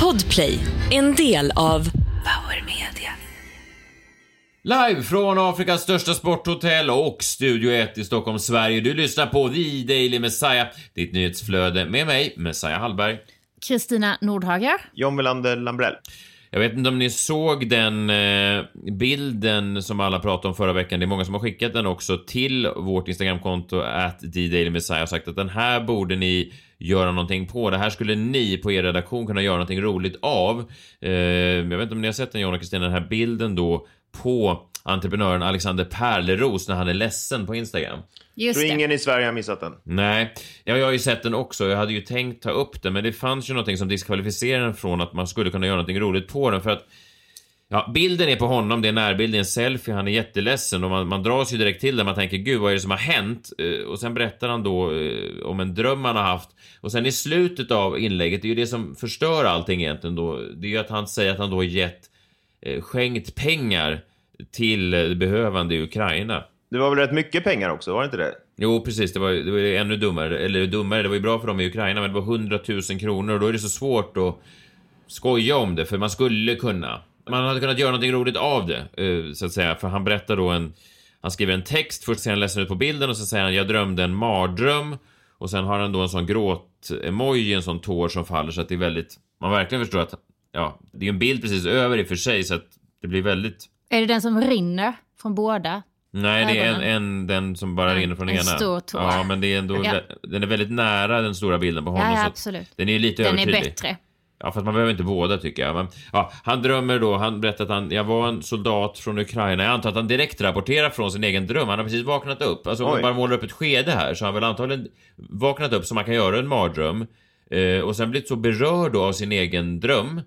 Podplay, en del av Power Media. Live från Afrikas största sporthotell och Studio 1 i Stockholm, Sverige. Du lyssnar på The Daily Messiah, ditt nyhetsflöde med mig, Messiah Hallberg. Kristina Nordhager. John Melander Lambrell. Jag vet inte om ni såg den eh, bilden som alla pratade om förra veckan. Det är många som har skickat den också till vårt Instagramkonto att The Daily Messiah och sagt att den här borde ni göra någonting på. Det här skulle ni på er redaktion kunna göra någonting roligt av. Eh, jag vet inte om ni har sett den John och Kristina, den här bilden då på entreprenören Alexander Perleros när han är ledsen på Instagram. Just tror det. ingen i Sverige har missat den. Nej, ja, jag har ju sett den också. Jag hade ju tänkt ta upp den, men det fanns ju någonting som diskvalificerade den från att man skulle kunna göra någonting roligt på den för att Ja, bilden är på honom, det är närbild, det är en selfie, han är jätteledsen och man, man dras ju direkt till det. Man tänker gud, vad är det som har hänt? Eh, och sen berättar han då eh, om en dröm han har haft. Och sen i slutet av inlägget, det är ju det som förstör allting egentligen då. Det är ju att han säger att han då har gett, eh, skänkt pengar till eh, behövande i Ukraina. Det var väl rätt mycket pengar också, var det inte det? Jo, precis. Det var, det var ännu dummare. Eller dummare, det var ju bra för dem i Ukraina, men det var 100 000 kronor och då är det så svårt att skoja om det, för man skulle kunna. Man hade kunnat göra någonting roligt av det, eh, så att säga. För han berättar då en... Han skriver en text, först ser han ledsen ut på bilden och så säger han jag drömde en mardröm. Och sen har han då en sån gråt-emoji, en sån tår som faller så att det är väldigt... Man verkligen förstår att... Ja, det är en bild precis över i och för sig så att det blir väldigt... Är det den som rinner från båda? Nej, det är en, en den som bara En- rinner från en ena. stor tår. Ja, men det är ändå... Ja. Den är väldigt nära den stora bilden på honom. Ja, absolut. Den är lite Den är övertydlig. bättre. Ja, fast man behöver inte båda tycker jag. Men, ja, han drömmer då, han berättar att han, jag var en soldat från Ukraina. Jag antar att han direkt rapporterar från sin egen dröm. Han har precis vaknat upp. Alltså om Oj. man bara målar upp ett skede här så har han väl antagligen vaknat upp så man kan göra en mardröm. Eh, och sen blivit så berörd då av sin egen dröm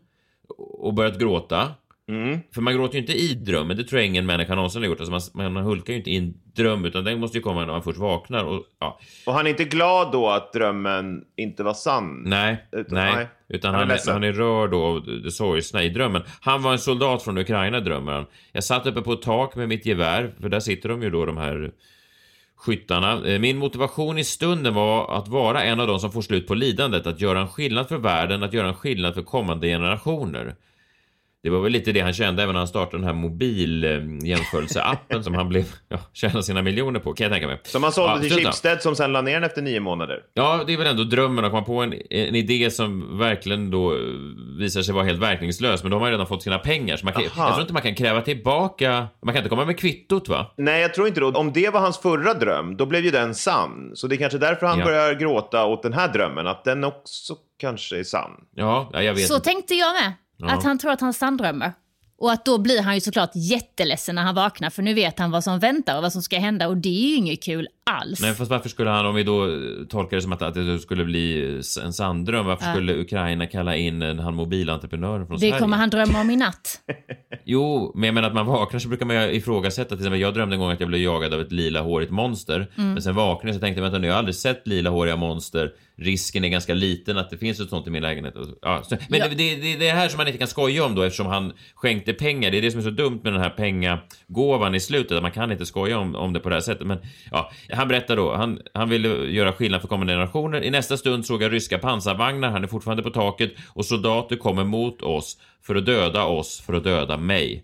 och börjat gråta. Mm. För man gråter ju inte i drömmen, det tror jag ingen människa någonsin har gjort. Alltså man, man hulkar ju inte i en dröm, utan den måste ju komma när man först vaknar. Och, ja, Och han är inte glad då att drömmen inte var sann? nej, Utan- nej, nej. utan Han är han, är han är rörd det sorgsna i drömmen. Han var en soldat från Ukraina, drömmer han. Jag satt uppe på ett tak med mitt gevär, för där sitter de ju då, de här skyttarna. Eh, Min motivation i stunden var att vara en av de som får slut på lidandet, att göra en skillnad för världen, att göra en skillnad för kommande generationer. Det var väl lite det han kände även när han startade den här mobiljämförelseappen som han blev, ja, tjänade sina miljoner på, kan jag tänka mig. Som han sålde Ja, till. Schibsted som sen la ner den efter nio månader. Ja, det är väl ändå drömmen att komma på en, en idé som verkligen då eh, visar sig vara helt verkningslös, men de har ju redan fått sina pengar, så man kan, jag tror inte man kan kräva tillbaka, man kan inte komma med kvittot va? Nej, jag tror inte det. Om det var hans förra dröm, då blev ju den sann. Så det är kanske därför han Ja. börjar gråta åt den här drömmen, att den också kanske är sann. Ja, ja, jag vet Så tänkte jag med. Ja. Att han tror att han sanndrömmer. Och att då blir han ju såklart jätteledsen när han vaknar för nu vet han vad som väntar och vad som ska hända och det är ju inget kul alls. Nej, fast varför skulle han, om vi då eh, tolkar det som att, att det skulle bli en sanndröm, varför Ja. skulle Ukraina kalla in en, han mobilentreprenören från det Sverige? kommer han drömma om i natt. Jo, men jag menar att man vaknar så brukar man ju ifrågasätta. Till exempel, jag drömde en gång att jag blev jagad av ett lila hårigt monster. Mm. Men sen vaknade jag så tänkte jag, vänta nu, jag har aldrig sett lila håriga monster. Risken är ganska liten att det finns ett sånt i min lägenhet. Ja, så, men Ja. det, det, det är det här som man inte kan skoja om då eftersom han skänkte pengar. Det är det som är så dumt med den här pengagåvan i slutet. Man kan inte skoja om, om det på det här sättet. Men ja, han berättar då, han, han ville göra skillnad för kommande generationer. I nästa stund såg jag ryska pansarvagnar, han är fortfarande på taket och soldater kommer mot oss för att döda oss, för att döda mig.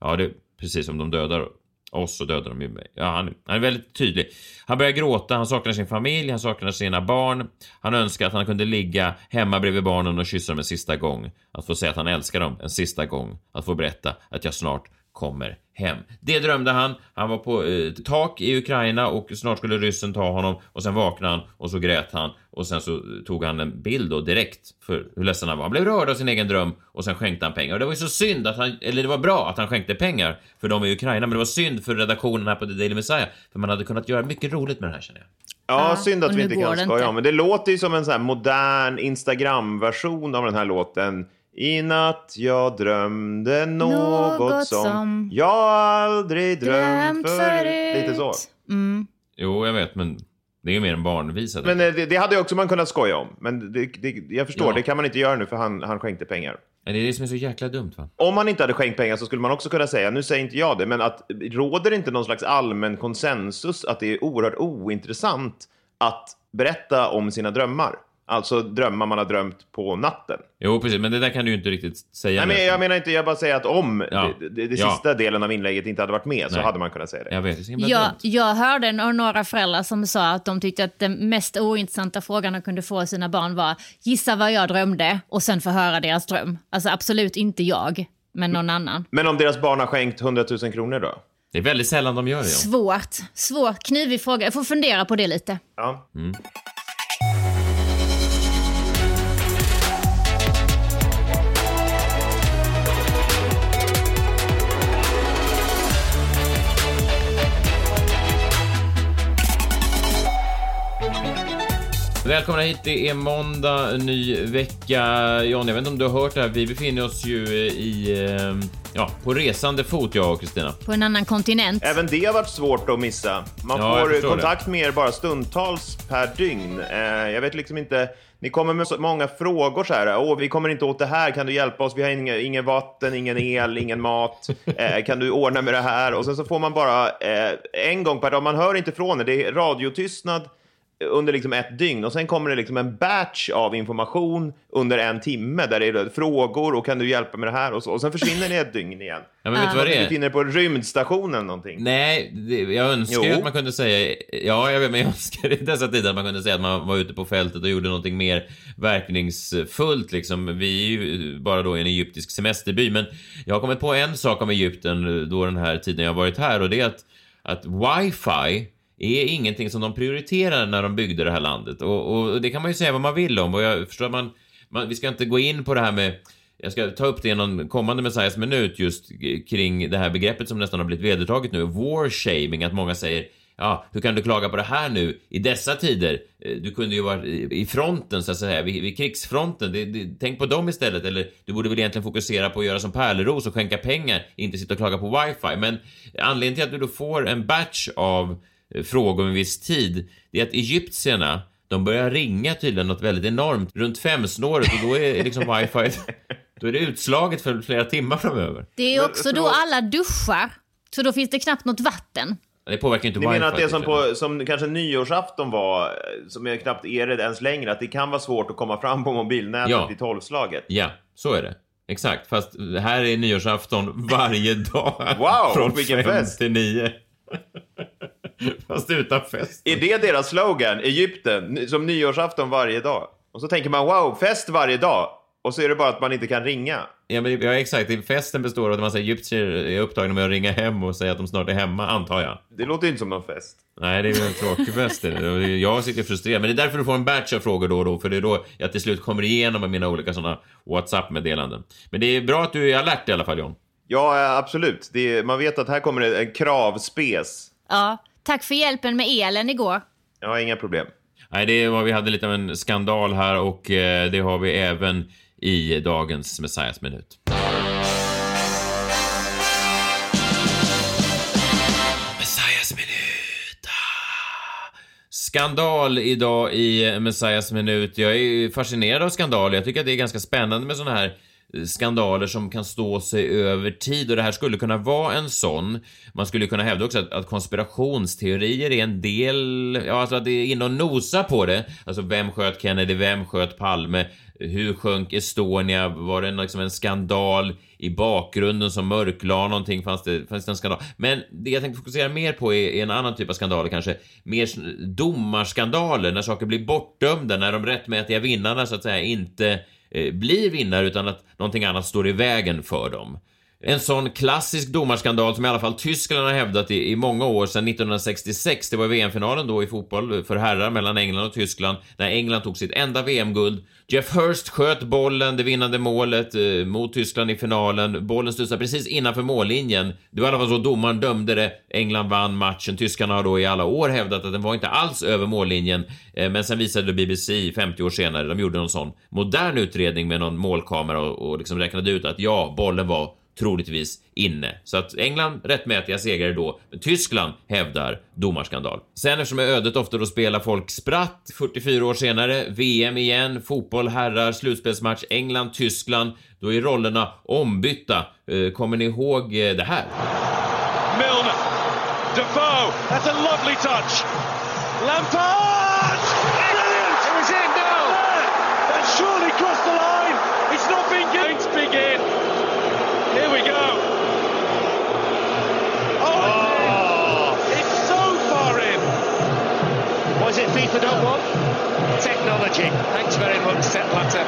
Ja, det är precis som de dödar och så dödar de ju mig. Ja, han, han är väldigt tydlig. Han börjar gråta, han saknar sin familj, han saknar sina barn. Han önskar att han kunde ligga hemma bredvid barnen och kyssa dem en sista gång. Att få säga att han älskar dem en sista gång. Att få berätta att jag snart kommer hem. Det drömde han. Han var på eh, tak i Ukraina och snart skulle ryssen ta honom och sen vaknade han och så grät han och sen så tog han en bild då direkt för hur ledsen han var. Han blev rörd av sin egen dröm och sen skänkte han pengar. Och det var ju så synd att han, eller det var bra att han skänkte pengar för dem i Ukraina, men det var synd för redaktionen här på The Daily Messiah för man hade kunnat göra mycket roligt med det här känner jag. Ja, Ja, synd att vi inte kan det skoja om. Men det låter ju som en sån här modern Instagram-version av den här låten. I natt jag drömde något, Något som, som jag aldrig drömt Drömt förut. Lite så. Mm. Jo, jag vet, men det är ju mer en barnvisa. Men eh, det, det hade också man kunnat skoja om. Men det, det, jag förstår, Ja. det kan man inte göra nu för han, han skänkte pengar. Men det är det som är så jäkla dumt va? Om han inte hade skänkt pengar så skulle man också kunna säga, nu säger inte jag det, men att råder inte någon slags allmän konsensus att det är oerhört ointressant att berätta om sina drömmar? Alltså drömmar man har drömt på natten. Jo, precis, men det där kan du ju inte riktigt säga. Nej, men jag menar inte, jag bara säger att om Ja. det, det, det Ja. sista delen av inlägget inte hade varit med så Nej. hade man kunnat säga det. Jag vet, det så Jag, jag hörde några föräldrar som sa att de tyckte att den mest ointressanta frågan de kunde få sina barn var gissa vad jag drömde och sen få höra deras dröm. Alltså absolut inte jag, men någon annan. Men om deras barn har skänkt 100 000 kronor då? Det är väldigt sällan de gör det. Ja. Svårt, svårt, knivig fråga. Jag får fundera på det lite. Ja. Välkomna hit, det är måndag, ny vecka. John, jag vet inte om du har hört det här, vi befinner oss ju i, eh, ja, på resande fot, jag och Kristina. På en annan kontinent. Även det har varit svårt att missa. Man Ja, får kontakt med er bara stundtals per dygn. Eh, jag vet liksom inte, ni kommer med så många frågor så här. Åh, vi kommer inte åt det här, kan du hjälpa oss? Vi har inga, ingen vatten, ingen el, ingen mat. Eh, kan du ordna med det här? Och sen så får man bara eh, en gång per dag, man hör inte från er, det är radiotystnad under liksom ett dygn och sen kommer det liksom en batch av information under en timme där det är frågor och kan du hjälpa med det här och så och sen försvinner ni ett dygn igen. Ja, men vet du vad det är? befinner er på rymdstationen någonting. Nej, det, jag önskar ju Jo. att man kunde säga, ja jag vet, men jag önskar i dessa tider att man kunde säga att man var ute på fältet och gjorde någonting mer verkningsfullt liksom. Vi är ju bara då i en egyptisk semesterby, men jag har kommit på en sak om Egypten då den här tiden jag har varit här och det är att, att wifi är ingenting som de prioriterade när de byggde det här landet. Och, och det kan man ju säga vad man vill om och jag förstår att man, man vi ska inte gå in på det här med jag ska ta upp det i någon kommande Messiahs minut just kring det här begreppet som nästan har blivit vedertaget nu, war shaming, att många säger Ja, hur kan du klaga på det här nu i dessa tider? Eh, du kunde ju vara i fronten så att säga, vid, vid krigsfronten. Det, det, tänk på dem istället. Eller du borde väl egentligen fokusera på att göra som Pärleros och skänka pengar, inte sitta och klaga på wifi. Men anledningen till att du då får en batch av frågor med viss tid, det är att egyptierna de börjar ringa tydligen något väldigt enormt runt femsnåret och då är liksom wifi då är det utslaget för flera timmar framöver. Det är också då alla duschar, så då finns det knappt något vatten. Det påverkar inte Ni menar att det som, på, som kanske nyårsafton var, som är knappt är det ens längre, att det kan vara svårt att komma fram på mobilnätet Ja. i tolvslaget? Ja, så är det. Exakt, fast här är nyårsafton varje dag. Wow, Från vilken fem fest. till nio. fast utan fest. Är det deras slogan? Egypten, som nyårsafton varje dag? Och så tänker man wow, fest varje dag. Och så är det bara att man inte kan ringa. Ja, men, ja, exakt. Festen består av att en massa egyptier är upptagna med att ringa hem och säga att de snart är hemma, antar jag. Det låter inte som någon fest. Nej, det är ju en tråkig fest. Jag sitter frustrerad, men det är därför du får en batch av frågor då och då, för det är då jag till slut kommer igenom med mina olika sådana WhatsApp-meddelanden. Men det är bra att du är alert i alla fall, John. Ja, eh, absolut. Det är, man vet att här kommer en kravspes. Ja, tack för hjälpen med elen igår. Har inga problem. Nej, det var, vi hade lite av en skandal här och eh, det har vi även i dagens Messiahs minut. Ah. Skandal idag i Messiahs minut. Jag är fascinerad av skandaler. Jag tycker att det är ganska spännande med såna här eh, skandaler som kan stå sig över tid. Och det här skulle kunna vara en sån. Man skulle kunna hävda också att, att konspirationsteorier är en del, ja alltså att det är inne och nosa på det. Alltså vem sköt Kennedy, vem sköt Palme, hur sjönk Estonia, var det liksom en skandal i bakgrunden som mörklade någonting, fanns det, fanns det en skandal? Men det jag tänkte fokusera mer på är, är en annan typ av skandaler kanske, mer domarskandaler, när saker blir bortdömda, när de rättmätiga vinnarna så att säga inte Eh, blir vinnare utan att någonting annat står i vägen för dem. En sån klassisk domarskandal som i alla fall Tyskland har hävdat i, i många år sedan 1966. Det var VM-finalen då i fotboll för herrar mellan England och Tyskland när England tog sitt enda VM-guld. Jeff Hurst sköt bollen, det vinnande målet eh, mot Tyskland i finalen. Bollen studsade precis innanför mållinjen. Det var i alla fall så domaren dömde det. England vann matchen. Tyskarna har då i alla år hävdat att den var inte alls över mållinjen. Eh, men sen visade det BBC 50 år senare, de gjorde någon sån modern utredning med någon målkamera och, och liksom räknade ut att ja, bollen var troligtvis inne. Så att England rättmätiga segrare då, men Tyskland hävdar domarskandal. Sen eftersom ödet ofta då spelar folk spratt 44 år senare, VM igen, fotboll herrar, slutspelsmatch England-Tyskland, då är rollerna ombytta. Eh, kommer ni ihåg eh, det här? Milner, Defoe, that's a lovely touch! Lampard! Brilliant! It was in now! That surely crossed the line! It's not been given! It's big! Here we go. Oh, oh. It's, so far in. Was it FIFA don't want? Technology. Thanks very much, Set Blatter.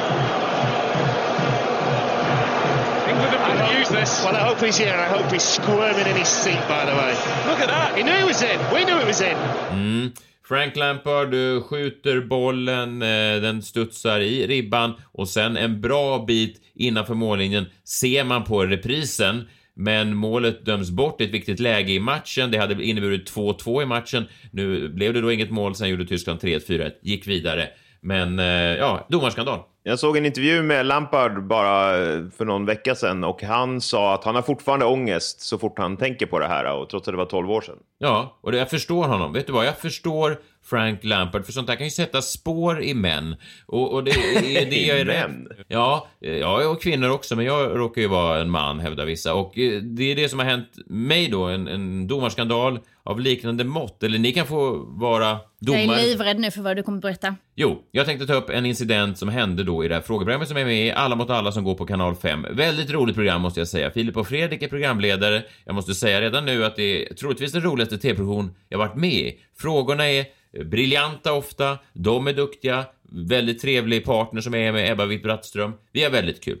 England have been use this. Well, I hope he's here, I hope he's squirming in his seat, by the way. Look at that. He knew he was in. We knew it was in. Mm. Frank Lampard uh, skjuter bollen, uh, den studsar i ribban och sen en bra bit innanför mållinjen ser man på reprisen. Men målet döms bort i ett viktigt läge i matchen. Det hade inneburit 2-2 i matchen. Nu blev det då inget mål, sen gjorde Tyskland 3-4, gick vidare. Men eh, ja, domarskandal. Jag såg en intervju med Lampard bara eh, för någon vecka sedan och han sa att han har fortfarande ångest så fort han tänker på det här och trots att det var 12 år sedan. Ja, och jag förstår honom. Vet du vad? Jag förstår Frank Lampard, för sånt där kan ju sätta spår i män. Och, och det är det jag är rädd? Ja, ja, och kvinnor också, men jag råkar ju vara en man, hävdar vissa. Och eh, det är det som har hänt mig då, en, en domarskandal av liknande mått. Eller ni kan få vara domare. Jag är livrädd nu för vad du kommer berätta. Jo, jag tänkte ta upp en incident som hände då i det här frågeprogrammet som är med i Alla mot alla som går på kanal 5. Väldigt roligt program måste jag säga. Filip och Fredrik är programledare. Jag måste säga redan nu att det är troligtvis den roligaste tv-produktion jag varit med i. Frågorna är briljanta ofta, de är duktiga, väldigt trevlig partner som är med Ebba Witt-Brattström. Vi har väldigt kul.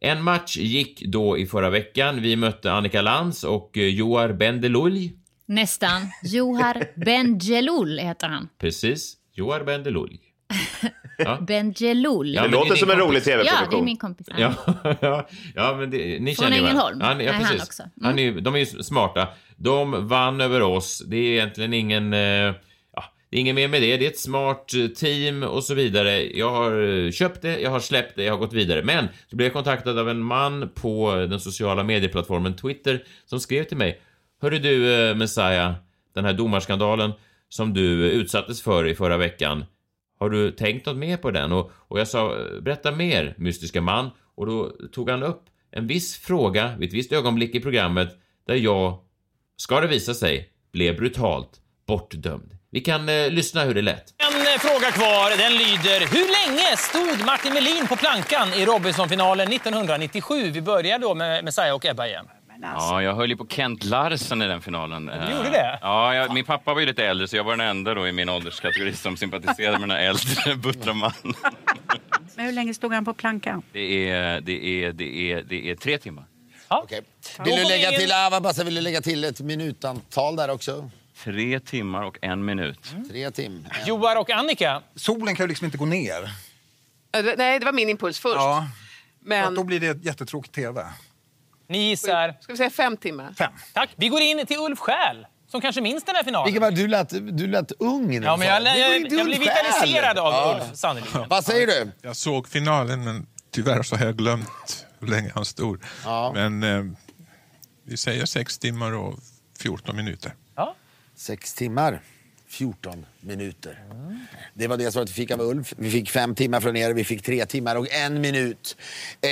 En match gick då i förra veckan. Vi mötte Annika Lantz och eh, Joar Bendelulj. Nästan. Johar Bendjelloul heter han. Precis, Joar Bendelulj. Ja. Bendjelloul. Ja, Det låter som en rolig Ja, det är tv-produktion. min kompis. Ja, ja, ja men det, ni Från känner. Ängelholm. Han, ja, Nej, han precis. också. Mm. Han är, ju- de är ju smarta. De vann över oss. Det är egentligen ingen... eh, Ja, det är inget mer med det. Det är ett smart eh, team och så vidare. Jag har eh, köpt det, jag har släppt det, jag har gått vidare. Men så blev jag kontaktad av en man på den sociala medieplattformen Twitter som skrev till mig. Hörru du, eh, Messiah, den här domarskandalen som du utsattes för i förra veckan. Har du tänkt något mer på den? Och, och jag sa, berätta mer, mystiska man. Och då tog han upp en viss fråga vid ett visst ögonblick i programmet där jag, ska det visa sig, blev brutalt bortdömd. Vi kan eh, lyssna hur det lät. En eh, fråga kvar. Den lyder, hur länge stod Martin Melin på plankan i Robinsonfinalen 1997? Vi börjar då med Messiah och Ebba igen. Ja, jag höll ju på Kent Larsen i den finalen. Du gjorde det? Ja, jag, min pappa var ju lite äldre så jag var den enda då i min ålderskategori som sympatiserade med den här äldre buttra mannen. Men hur länge stod han på plankan? Det är, det är, det är, det är tre timmar. Okej. Vill du lägga till, bara, vill du lägga till ett minutantal där också? Tre timmar och en minut. Tre tim. En. Joar och Annika. Solen kan ju liksom inte gå ner. Eh, Nej, det var min impuls först. Ja. Men Då blir det jättetråkigt tv. Ni gissar. ska vi säga fem timmar? Fem. Tack. Vi går in till Ulf Schäl, som kanske minns den här finalen. Vilken var, du, lät, du lät ung när du Ja, men sa jag, det. Det var jag, inte jag blev Ulf vitaliserad av Ja. Ulf, sannerligen. Vad säger du? Jag såg finalen, men tyvärr så har jag glömt hur länge han stod. Ja. Men eh, vi säger sex timmar och 14 minuter. Sex timmar, 14 minuter. Det var det svaret vi fick av Ulf. Vi fick fem timmar från er, vi fick tre timmar och en minut. Eh,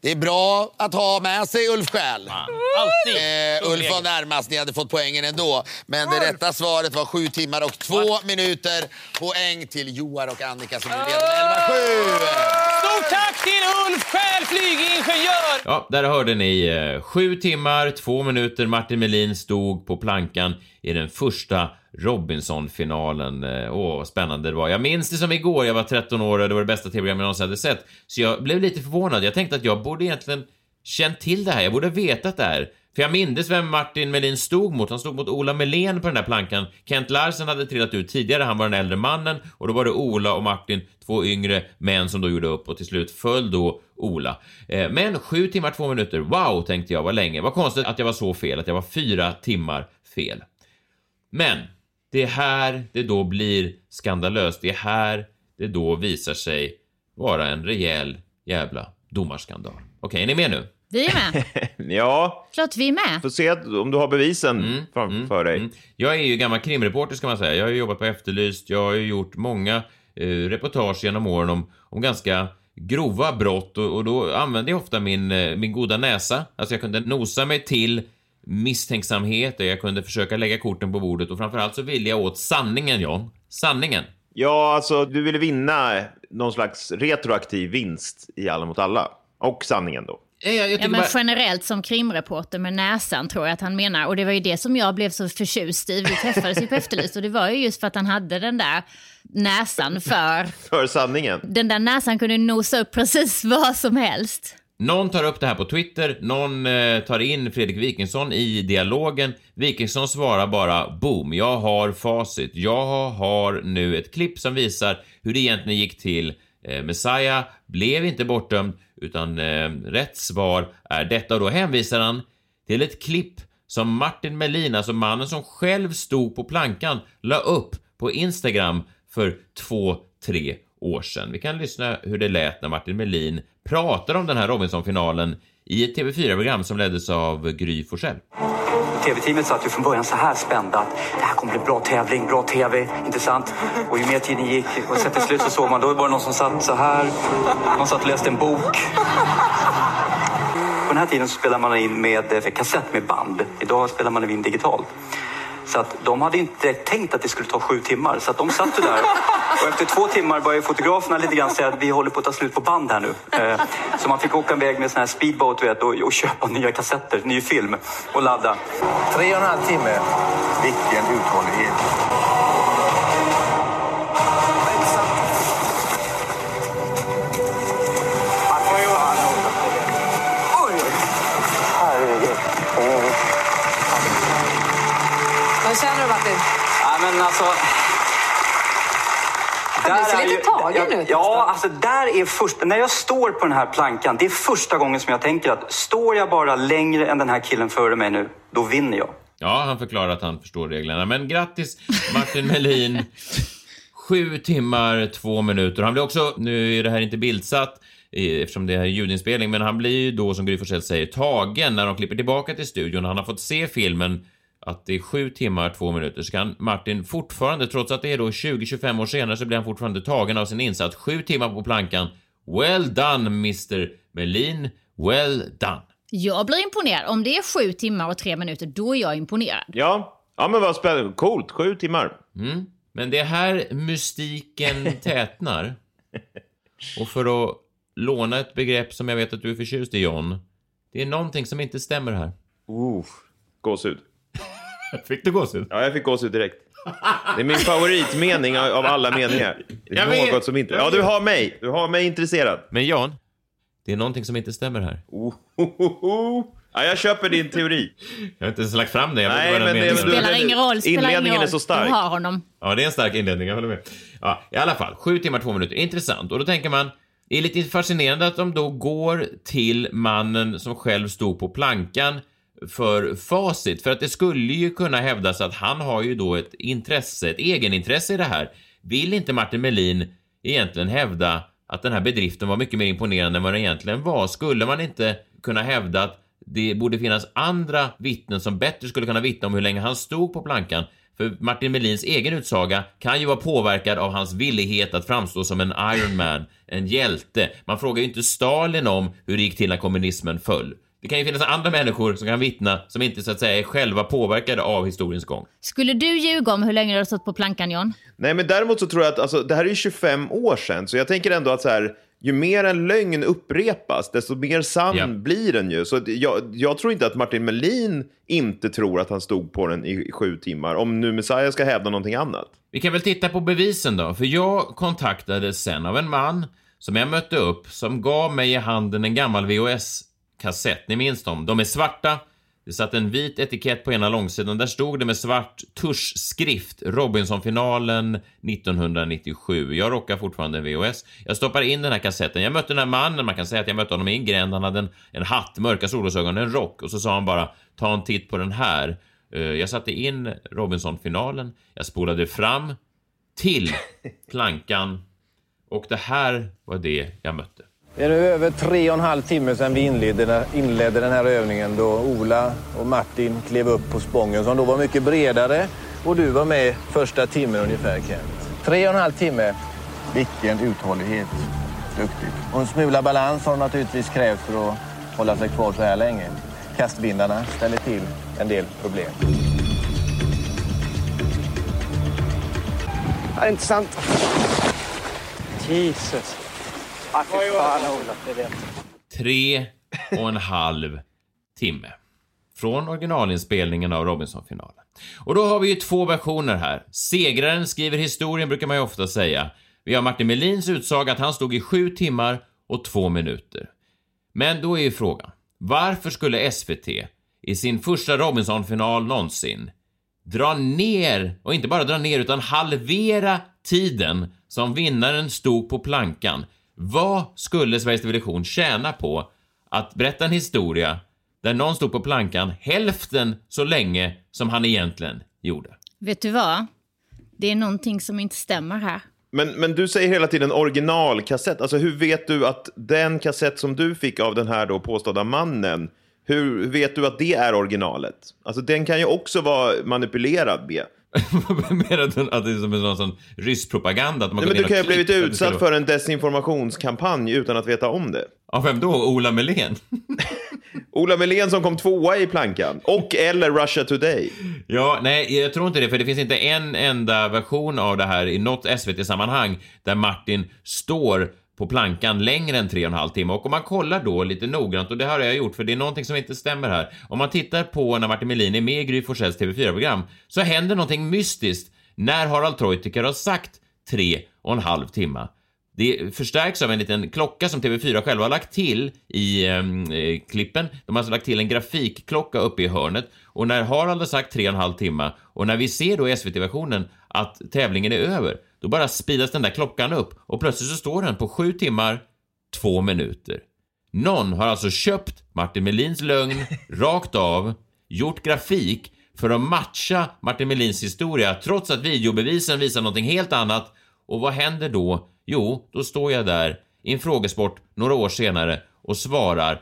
det är bra att ha med sig Ulf Schäl. Alltid. Eh, Ulf var närmast, ni hade fått poängen ändå. Men det rätta svaret var sju timmar och två minuter. Poäng till Joar och Annika som nu leder med 11-7. Stort tack till Ulf Schäl, flygingenjör! Ja, där hörde ni eh, sju timmar, två minuter. Martin Melin stod på plankan i den första Robinson-finalen. Eh, åh, vad spännande det var. Jag minns det som igår. Jag var 13 år och det var det bästa tv-program jag någonsin hade sett. Så jag blev lite förvånad. Jag tänkte att jag borde egentligen känt till det här. Jag borde ha vetat det här. För jag mindes vem Martin Melin stod mot. Han stod mot Ola Melén på den där plankan. Kent Larsen hade trillat ut tidigare, han var den äldre mannen. Och då var det Ola och Martin, två yngre män som då gjorde upp och till slut föll då Ola. Eh, men sju timmar, två minuter. Wow, tänkte jag, vad länge. Vad konstigt att jag var så fel, att jag var fyra timmar fel. Men det är här det då blir skandalöst. Det är här det då visar sig vara en rejäl jävla domarskandal. Okej, är ni med nu? Vi är med. Ja, Klart vi är med. får se om du har bevisen framför dig. Mm. Jag är ju gammal krimreporter ska man säga. Jag har ju jobbat på Efterlyst. Jag har ju gjort många eh, reportage genom åren om, om ganska grova brott och, och då använde jag ofta min, eh, min goda näsa. Alltså jag kunde nosa mig till misstänksamhet och jag kunde försöka lägga korten på bordet och framförallt så ville jag åt sanningen, John. Sanningen. Ja, alltså du ville vinna någon slags retroaktiv vinst i Alla mot alla. Och sanningen då. jag, jag Ja, men bara... generellt som krimreporter med näsan tror jag att han menar. Och det var ju det som jag blev så förtjust i. Vi träffades ju på Efterlyst och det var ju just för att han hade den där näsan för... För sanningen. Den där näsan kunde nosa upp precis vad som helst. Någon tar upp det här på Twitter, någon eh, tar in Fredrik Wikingsson i dialogen. Wikingsson svarar bara boom, jag har facit. Jag har nu ett klipp som visar hur det egentligen gick till. Eh, Messiah blev inte bortdömd, utan eh, rätt svar är detta. Och då hänvisar han till ett klipp som Martin Melin, alltså mannen som själv stod på plankan, la upp på Instagram för två, tre år sedan. Vi kan lyssna hur det lät när Martin Melin pratade om den här Robinson-finalen i ett TV4-program som leddes av Gry Forssell. TV-teamet satt ju från början så här spända att det här kommer bli bra tävling, bra TV, inte sant? Och ju mer tiden gick och sen till slut så såg man, då var det någon som satt så här, någon satt och läste en bok. På den här tiden så spelade man in med eh, kassett med band. Idag spelar man in digitalt. Så att de hade inte tänkt att det skulle ta sju timmar. Så att de satt ju där. Och efter två timmar började fotograferna lite grann säga att vi håller på att ta slut på band här nu. Eh, så man fick åka iväg med sån här speedboat vet, och, och köpa nya kassetter, ny film och ladda. Tre och en halv timme. Vilken uthållighet. Men alltså... Du ser lite tagen ja, ut Ja, alltså där är först, när jag står på den här plankan, det är första gången som jag tänker att står jag bara längre än den här killen före mig nu, då vinner jag. Ja, han förklarar att han förstår reglerna. Men grattis Martin Melin. Sju timmar, två minuter. Han blir också, nu är det här inte bildsatt eh, eftersom det här är ljudinspelning, men han blir ju då, som Gry Forssell säger, tagen när de klipper tillbaka till studion. Han har fått se filmen att det är sju timmar, två minuter, så kan Martin fortfarande, trots att det är då 20-25 år senare, så blir han fortfarande tagen av sin insats. Sju timmar på plankan. Well done, Mr Melin. Well done. Jag blir imponerad. Om det är sju timmar och tre minuter, då är jag imponerad. Ja, ja men vad spännande. Coolt, sju timmar. Mm. Men det är här mystiken tätnar. Och för att låna ett begrepp som jag vet att du är förtjust i, John. Det är någonting som inte stämmer här. Uh, gåshud. Fick du gåshud? Ja, jag fick gåshud direkt. Det är min favoritmening av av alla meningar. Det är Jag vet. något som inte... Ja, du har mig. Du har mig intresserad. Men John, det är någonting som inte stämmer här. Oh, oh, oh, oh. Ja, jag köper din teori. Jag har inte ens lagt fram det. Jag vet Nej, men det-. Spelar ingen roll, spelar ingen Inledningen roll. är så stark. Du har honom. Ja, det är en stark inledning, jag håller med. Ja, i alla fall, sju timmar, två minuter. Intressant. Och då tänker man, det är lite fascinerande att de då går till mannen som själv stod på plankan för facit. För att det skulle ju kunna hävdas att han har ju då ett intresse, ett egenintresse i det här. Vill inte Martin Melin egentligen hävda att den här bedriften var mycket mer imponerande än vad den egentligen var? Skulle man inte kunna hävda att det borde finnas andra vittnen som bättre skulle kunna vittna om hur länge han stod på plankan? För Martin Melins egen utsaga kan ju vara påverkad av hans villighet att framstå som en Iron Man, en hjälte. Man frågar ju inte Stalin om hur det gick till när kommunismen föll. Det kan ju finnas andra människor som kan vittna som inte så att säga är själva påverkade av historiens gång. Skulle du ljuga om hur länge du har stått på plankan, John? Nej, men däremot så tror jag att alltså, det här är ju 25 år sedan, så jag tänker ändå att så här, ju mer en lögn upprepas, desto mer sann Ja. blir den ju. Så jag, jag tror inte att Martin Melin inte tror att han stod på den i, sju timmar, om nu Messiah ska hävda någonting annat. Vi kan väl titta på bevisen då, för jag kontaktades sen av en man som jag mötte upp som gav mig i handen en gammal VHS-kassett. Ni minns dem? De är svarta. Det satt en vit etikett på ena långsidan. Där stod det med svart tuschskrift Robinson-finalen 1997. Jag rockar fortfarande en VHS. Jag stoppar in den här kassetten. Jag mötte den här mannen, man kan säga att jag mötte honom i en gränd. Han hade en, en hatt, mörka solglasögon, en rock och så sa han bara ta en titt på den här. Eh, Jag satte in Robinson-finalen. Jag spolade fram till plankan och det här var det jag mötte. Det är nu över tre och en halv timme sedan vi inledde, inledde den här övningen då Ola och Martin klev upp på Spången som då var mycket bredare och du var med första timmen ungefär Kent. Tre och en halv timme. Vilken uthållighet. Duktigt. Och en smula balans har naturligtvis krävts för att hålla sig kvar så här länge. Kastvindarna ställer till en del problem. Det är inte sant. Jesus. Ah, fy fan Ola, det vet. Tre och en halv timme. Från originalinspelningen av Robinson-finalen. Och då har vi ju två versioner här. Segraren skriver historien brukar man ju ofta säga. Vi har Martin Melins utsaga att han stod i sju timmar och två minuter. Men då är ju frågan, varför skulle SVT i sin första Robinson-final någonsin dra ner, och inte bara dra ner utan halvera tiden som vinnaren stod på plankan. Vad skulle Sveriges Television tjäna på att berätta en historia där någon stod på plankan hälften så länge som han egentligen gjorde? Vet du vad? Det är någonting som inte stämmer här. Men, men du säger hela tiden originalkassett. Alltså hur vet du att den kassett som du fick av den här då påstådda mannen, hur vet du att det är originalet? Alltså den kan ju också vara manipulerad med. Mer att att det är som en sån, rysk propaganda. Att man Nej, men du kan ju ha blivit utsatt för en desinformationskampanj utan att veta om det. Av vem då? Ola Melén? Ola Melén som kom tvåa i plankan. Och eller Russia Today. Ja, nej, jag tror inte det, för det finns inte en enda version av det här i något SVT-sammanhang där Martin står på plankan längre än tre och en halv timme. Och om man kollar då lite noggrant, och det har jag gjort för det är någonting som inte stämmer här. Om man tittar på när Martin Melin är med i Gry TV4-program så händer någonting mystiskt när Harald Treutiger har sagt tre och en halv timme. Det förstärks av en liten klocka som TV4 själva har lagt till i ehm, eh, klippen. De har alltså lagt till en grafikklocka uppe i hörnet och när Harald har sagt tre och en halv timme och när vi ser då i SVT-versionen att tävlingen är över, då bara speedas den där klockan upp och plötsligt så står den på sju timmar, två minuter. Någon har alltså köpt Martin Melins lögn rakt av, gjort grafik för att matcha Martin Melins historia trots att videobevisen visar någonting helt annat. Och vad händer då? Jo, då står jag där i en frågesport några år senare och svarar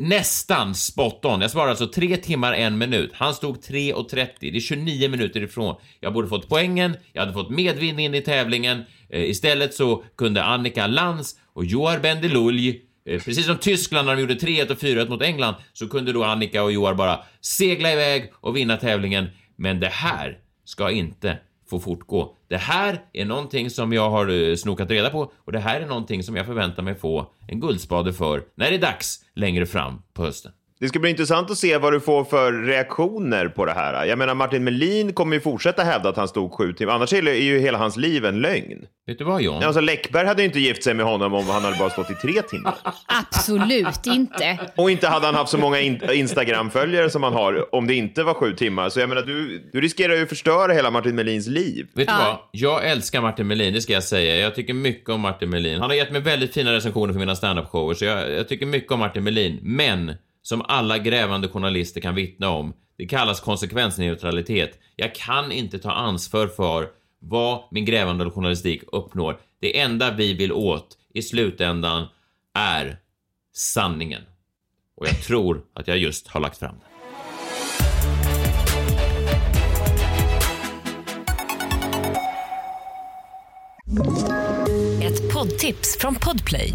nästan spot on. Jag svarade alltså 3 timmar, en minut. Han stod 3.30. Det är 29 minuter ifrån. Jag borde fått poängen, jag hade fått medvind i tävlingen. Eh, istället så kunde Annika Lantz och Joar Bendelulj Eh, Precis som Tyskland när de gjorde 3-1 och 4-1 mot England så kunde då Annika och Joar bara segla iväg och vinna tävlingen. Men det här ska inte få fortgå. Det här är någonting som jag har eh, snokat reda på och det här är någonting som jag förväntar mig få en guldspade för när det är dags längre fram på hösten. Det ska bli intressant att se vad du får för reaktioner på det här. Jag menar, Martin Melin kommer ju fortsätta hävda att han stod sju timmar. Annars är ju hela hans liv en lögn. Vet du vad John? Alltså, Läckberg hade ju inte gift sig med honom om han hade bara stått i tre timmar. Absolut inte. Och inte hade han haft så många in Instagram-följare som han har om det inte var sju timmar. Så jag menar, du, du riskerar ju att förstöra hela Martin Melins liv. Vet du vad? Jag älskar Martin Melin, det ska jag säga. Jag tycker mycket om Martin Melin. Han har gett mig väldigt fina recensioner för mina standup-shower, så jag, jag tycker mycket om Martin Melin. Men, som alla grävande journalister kan vittna om, det kallas konsekvensneutralitet. Jag kan inte ta ansvar för vad min grävande journalistik uppnår. Det enda vi vill åt i slutändan är sanningen. Och jag tror att jag just har lagt fram den. Ett poddtips från Podplay.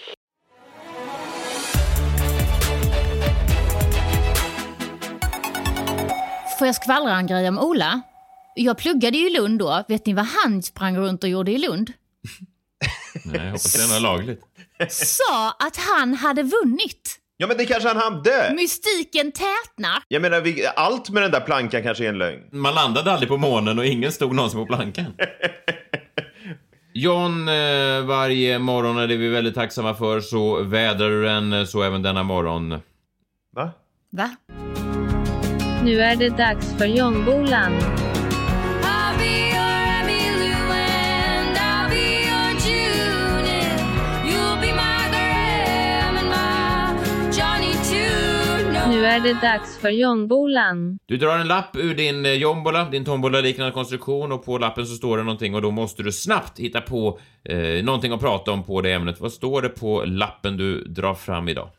Får jag skvallra en grej om Ola? Jag pluggade ju i Lund då. Vet ni vad han sprang runt och gjorde i Lund? Nej, jag hoppas det är lagligt. Sa att han hade vunnit. Ja, men det kanske han hade. Mystiken tätnar. Jag menar, vi, allt med den där plankan kanske är en lögn. Man landade aldrig på månen och ingen stod någonsin på plankan. John, eh, varje morgon är det vi väldigt tacksamma för, så vädrar du den, eh, så även denna morgon. Va? Va? Nu är det dags för Jonbolan. Nu är det dags för Jonbolan. Du drar en lapp ur din eh, jombola, din tombola-liknande konstruktion och på lappen så står det någonting och då måste du snabbt hitta på eh, någonting att prata om på det ämnet. Vad står det på lappen du drar fram idag?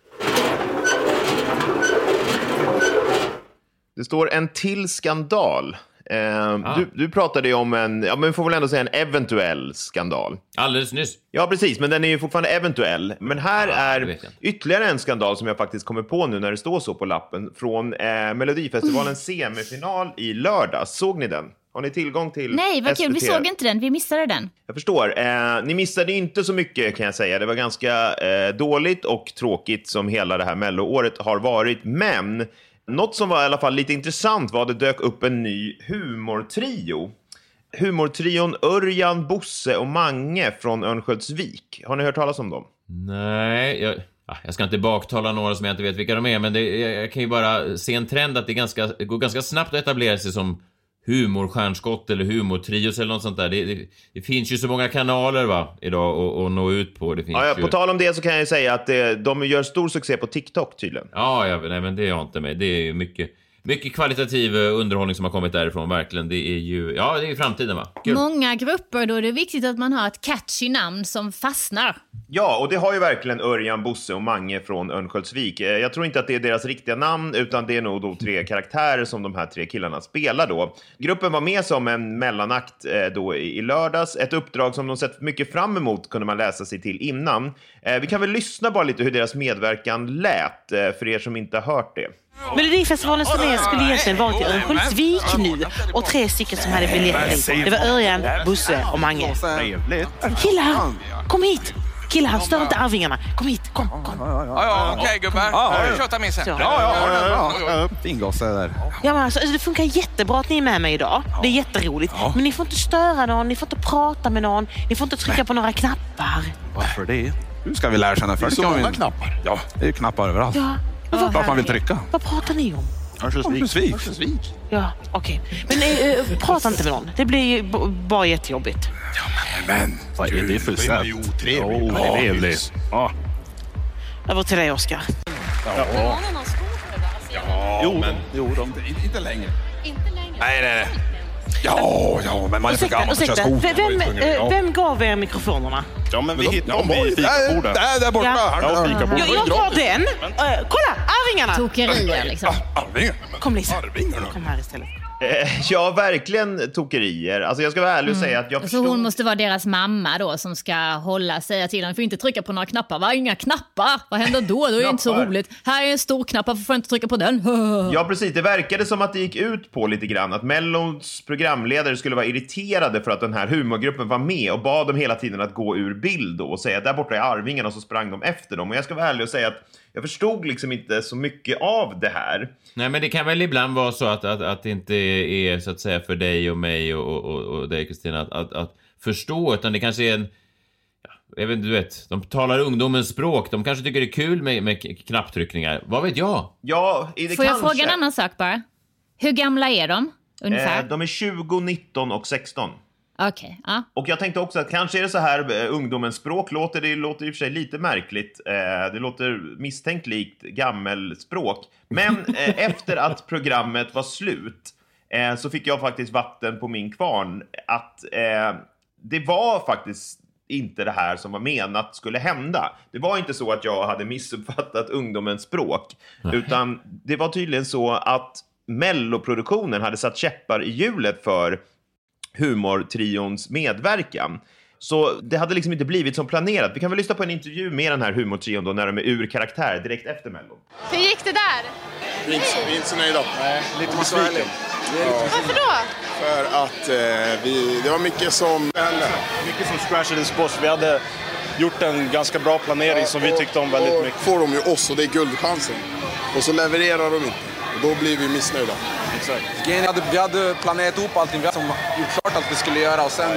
Det står en till skandal. Eh, du, du pratade ju om en, ja men vi får väl ändå säga en eventuell skandal. Alldeles nyss. Ja, precis, men den är ju fortfarande eventuell. Men här det är ytterligare en skandal som jag faktiskt kommer på nu när det står så på lappen från eh, Melodifestivalens semifinal i lördags. Såg ni den? Har ni tillgång till Nej, vad kul. Vi SVT? såg inte den. Vi missade den. Jag förstår. Eh, ni missade inte så mycket kan jag säga. Det var ganska eh, dåligt och tråkigt som hela det här melloåret har varit. Men något som var i alla fall lite intressant var att det dök upp en ny humortrio. Humortrion Örjan, Bosse och Mange från Örnsköldsvik. Har ni hört talas om dem? Nej, jag, ah, jag ska inte baktala några som jag inte vet vilka de är, men det, jag, jag kan ju bara se en trend att det, ganska, det går ganska snabbt att etablera sig som humorstjärnskott eller humortrios eller något sånt där. Det, det, det finns ju så många kanaler va, idag att, att nå ut på. Det finns Ja, ju... på tal om det så kan jag säga att eh, de gör stor succé på TikTok tydligen. Ja, ja nej, men det är jag inte med. Det är ju mycket, mycket kvalitativ eh, underhållning som har kommit därifrån, verkligen. Det är ju, ja, det är ju framtiden va. Kul. Många grupper, då är det viktigt att man har ett catchy namn som fastnar. Ja, och det har ju verkligen Örjan, Bosse och Mange från Örnsköldsvik. Eh, Jag tror inte att det är deras riktiga namn, utan det är nog då tre karaktärer som de här tre killarna spelar då. Gruppen var med som en mellanakt eh, då i lördags, ett uppdrag som de sett mycket fram emot kunde man läsa sig till innan. Vi kan väl lyssna bara lite hur deras medverkan lät, för er som inte har hört det. Melodifestivalens turné skulle egentligen varit i Örnsköldsvik nu och tre stycken som hade biljetter. Det var Örjan, Bosse och Mange. Killar, kom hit! Killar, stör inte Arvingarna. Kom hit, kom, kom. Ja, ja, okej gubbar. Ja, ja. Kör termissen. Ja. Ja, ja, ja. Fin gosse där. Ja, men alltså, det funkar jättebra att ni är med mig idag. Det är jätteroligt. Men ni får inte störa någon, ni får inte prata med någon, ni får inte trycka på några knappar. Varför det? Nu ska vi lära känna Det är folk. så många knappar. Ja, det är ju knappar överallt. Ja, men vad, Klart man vill trycka. vad pratar ni om? Örnsköldsvik. Ja, okej. Men eh, eh, prata inte med någon. Det blir ju b- bara jättejobbigt. Men vad är det för sätt? Otrevligt. Otrevligt. Ja. Över till dig, Oskar. Ja. Jo, men, jo de, inte längre. Nej, nej, nej. Ja, ja, men man är för Ursäkta, gammal för att köra ursäkta. skoter. Vem, eh, ja. vem gav er mikrofonerna? Ja, men vi hittade dem vid fikabordet. Där, där borta. Ja. Ja, fikabordet. Jag, jag tar den. Eh, kolla, Arvingarna! Tokerier liksom. Arvingarna? Kom Lisa. Kom här istället. Eh, Ja, verkligen tokerier. Alltså jag ska vara ärlig och säga att jag Så förstår... hon måste vara deras mamma då som ska hålla, säga till dem, får inte trycka på några knappar. Va? Inga knappar? Vad händer då? Då är det inte så roligt. Här är en stor knapp, varför får jag inte trycka på den? Ja, precis. Det verkade som att det gick ut på lite grann att Mellons programledare skulle vara irriterade för att den här humorgruppen var med och bad dem hela tiden att gå ur bild då och säga där borta är Arvingarna och så sprang de efter dem. Och jag ska vara ärlig och säga att jag förstod liksom inte så mycket av det här. Nej, men det kan väl ibland vara så att, att, att det inte är så att säga för dig och mig och, och, och dig Kristina att, att, att förstå, utan det kanske är en ja, jag vet inte, du vet, de talar ungdomens språk. De kanske tycker det är kul med, med knapptryckningar. Vad vet jag? Ja, det Får jag kanske. fråga en annan sak bara? Hur gamla är de? Ungefär? Eh, de är 20, 19 och 16. Okej, ja. Och jag tänkte också att kanske är det så här eh, ungdomens språk låter, det låter i och för sig lite märkligt. Eh, det låter misstänkt likt gammelspråk. Men eh, efter att programmet var slut eh, så fick jag faktiskt vatten på min kvarn att det var faktiskt inte det här som var menat skulle hända. Det var inte så att jag hade missuppfattat ungdomens språk, utan det var tydligen så att melloproduktionen hade satt käppar i hjulet för humortrions medverkan. Så det hade liksom inte blivit som planerat. Vi kan väl lyssna på en intervju med den här humortrion då när de är ur karaktär direkt efter Mello. Hur gick det där? Vi är inte, så nöjda. Nej, lite besviken. Varför då? För att eh, vi, det var mycket som hände. Mycket som scratchades på oss. Vi hade gjort en ganska bra planering som vi tyckte om väldigt och mycket. får de ju oss och det är guldchansen. Och så levererar de inte. Och då blir vi missnöjda. Exakt. Vi hade, vi hade planerat ihop allting, vi hade som gjort klart allt vi skulle göra och sen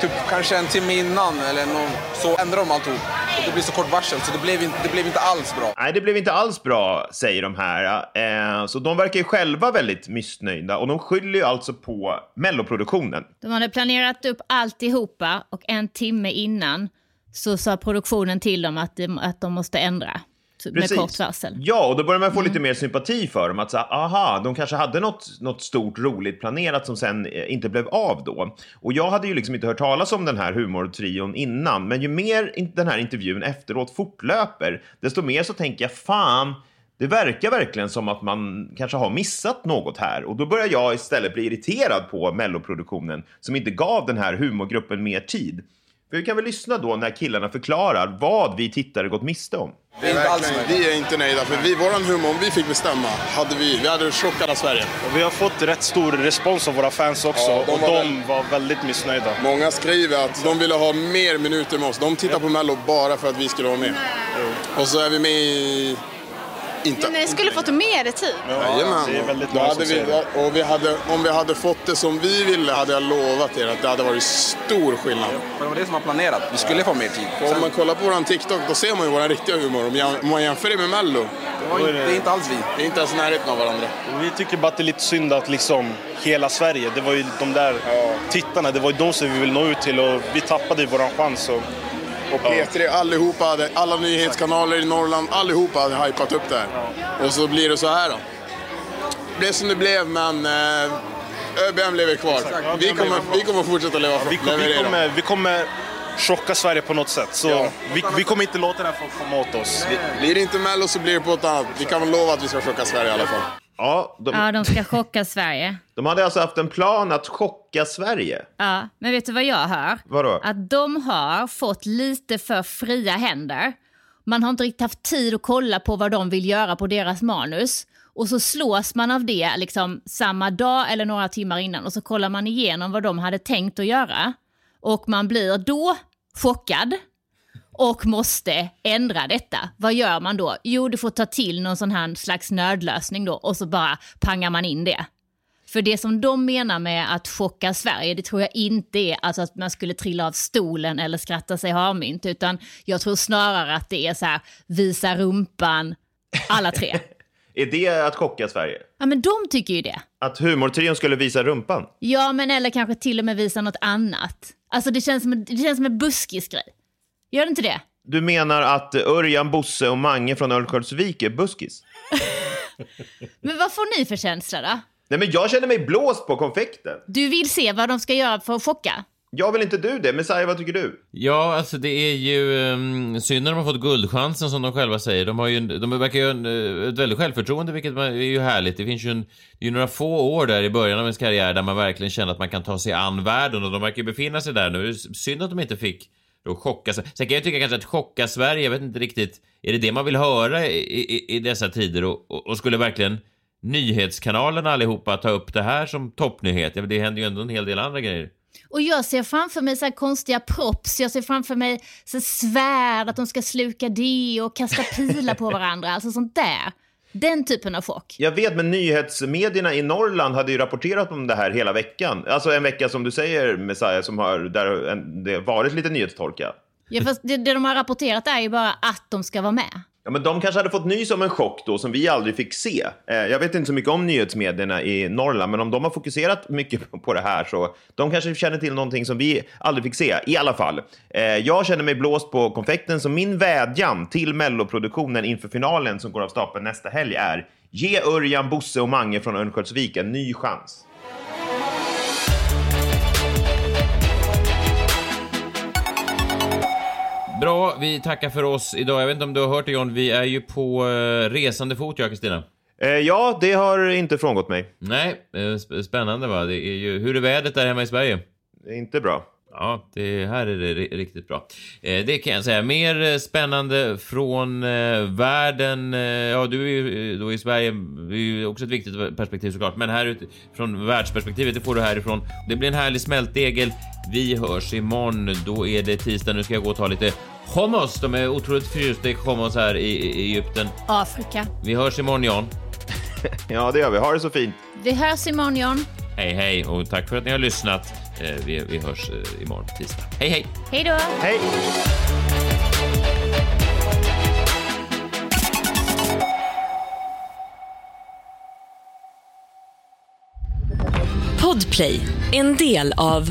typ kanske en timme innan eller någon, så ändrade de alltihop. Och det blir så kort varsel så det blev inte, det blev inte alls bra. Nej, det blev inte alls bra, säger de här. Eh, så de verkar ju själva väldigt missnöjda och de skyller ju alltså på melloproduktionen. De hade planerat upp alltihopa och en timme innan så sa produktionen till dem att de, att de måste ändra. Så- Med kort varsel. Ja, och då börjar man få lite mer sympati för dem. Att säga, aha, de kanske hade något, något stort roligt planerat som sen eh, inte blev av då. Och jag hade ju liksom inte hört talas om den här humortrion innan, men ju mer den här intervjun efteråt fortlöper, desto mer så tänker jag, fan, Det verkar verkligen som att man kanske har missat något här och då börjar jag istället bli irriterad på melloproduktionen som inte gav den här humorgruppen mer tid. För vi kan väl lyssna då när killarna förklarar vad vi tittare gått miste om. Vi är inte alls nöjda. Vi är inte nöjda, för vi, våran humor, om vi fick bestämma, hade vi, vi hade chockat hela Sverige. Och vi har fått rätt stor respons av våra fans också Ja, de och var de var väldigt missnöjda. Många skriver att de ville ha mer minuter med oss. De tittar på Mello bara för att vi skulle vara med. Och så är vi med i... Inte... Men ni skulle fått mer tid. Jajamän. Då hade vi, och vi hade, om vi hade fått det som vi ville hade jag lovat er att det hade varit stor skillnad. Det var det som var planerat. Vi skulle få mer tid. Och om man kollar på vår TikTok då ser man ju vår riktiga humor. Om man jämför det med Mello. Det, är inte alls vi. Det är inte ens närheten av varandra. Vi tycker bara att det är lite synd att liksom hela Sverige, det var ju de där tittarna, det var ju de som vi vill nå ut till och vi tappade ju våran chans. Och, Och P3 allihopa hade, alla nyhetskanaler i Norrland, allihopa hade hypat upp det här. Och så blir det så här då. Det blev som det blev, men eh, ÖBM lever kvar. Vi kommer, vi kommer fortsätta leva, vi, vi, leverera. kommer, vi kommer chocka Sverige på något sätt. Så vi, vi kommer inte låta den här folk komma åt oss. Blir det inte Mello så blir det på ett annat. Vi kan väl lova att vi ska chocka Sverige i alla fall. Ja, de, Ja, de ska chocka Sverige. de hade alltså haft en plan att chocka Sverige. Ja, men vet du vad jag hör? Vadå? Att de har fått lite för fria händer. Man har inte riktigt haft tid att kolla på vad de vill göra på deras manus. Och så slås man av det liksom samma dag eller några timmar innan och så kollar man igenom vad de hade tänkt att göra. Och man blir då chockad och måste ändra detta. Vad gör man då? Jo, du får ta till någon sån här slags nödlösning då och så bara pangar man in det. För det som de menar med att chocka Sverige, det tror jag inte är alltså att man skulle trilla av stolen eller skratta sig harmynt, utan jag tror snarare att det är så här, visa rumpan, alla tre. Är det att chocka Sverige? Ja, men de tycker ju det. Att humortrion skulle visa rumpan? Ja, men eller kanske till och med visa något annat. Alltså det känns som, det känns som en buskisgrej. Gör inte det? Du menar att Örjan, Bosse och Mange från Örnsköldsvik är buskis? Men vad får ni för känsla då? Nej, men jag känner mig blåst på konfekten. Du vill se vad de ska göra för att chocka? Jag vill inte du det? Messiah, vad tycker du? Ja, alltså det är ju um, synd när de har fått guldchansen som de själva säger. De, har ju, de verkar ju ha en, eh, ett väldigt självförtroende, vilket man- är ju härligt. Det finns ju, en, det är ju några få år där i början av ens karriär där man verkligen känner att man kan ta sig an världen och de verkar ju befinna sig där nu. Synd att de inte fick och chocka. Sen kan jag tycka kanske att chocka Sverige, jag vet inte riktigt, är det det man vill höra i, i, i dessa tider och, och, och skulle verkligen nyhetskanalerna allihopa ta upp det här som toppnyhet? Ja, det händer ju ändå en hel del andra grejer. Och jag ser framför mig så här konstiga props, jag ser framför mig så svärd, att de ska sluka det och kasta pilar på varandra, alltså sånt där. Den typen av chock. Jag vet, men nyhetsmedierna i Norrland hade ju rapporterat om det här hela veckan. Alltså en vecka som du säger, Messiah, som har, där en, det har varit lite nyhetstorka. Ja, fast det, det de har rapporterat är ju bara att de ska vara med. Ja, men de kanske hade fått nys om en chock då som vi aldrig fick se. Eh, jag vet inte så mycket om nyhetsmedierna i Norrland, men om de har fokuserat mycket på det här så de kanske känner till någonting som vi aldrig fick se. I alla fall, eh, jag känner mig blåst på konfekten, så min vädjan till melloproduktionen inför finalen som går av stapeln nästa helg är ge Örjan, Bosse och Mange från Örnsköldsvik en ny chans. Bra, vi tackar för oss idag. Jag vet inte om du har hört det John, vi är ju på uh, resande fot, jag Kristina. Eh, ja, det har inte frångått mig. Nej, eh, sp- spännande va. Det är ju, hur är vädret där hemma i Sverige? Inte bra. Ja, det, här är det ri- riktigt bra. Eh, det kan jag säga. Mer eh, spännande från eh, världen. Eh, ja, du är ju eh, då i Sverige. Det är ju också ett viktigt perspektiv såklart. Men här ut, från världsperspektivet, det får du härifrån. Det blir en härlig smältdegel. Vi hörs imorgon. Då är det tisdag. Nu ska jag gå och ta lite hummus. De är otroligt förtjusta i hummus här i, i Egypten. Afrika. Vi hörs imorgon, Jan. ja, det gör vi. Ha det så fint. Vi hörs imorgon John. Hej, hej och tack för att ni har lyssnat. Eh, vi, vi hörs eh, imorgon tisdag. Hej, hej! Hej då! Hej! Podplay, en del av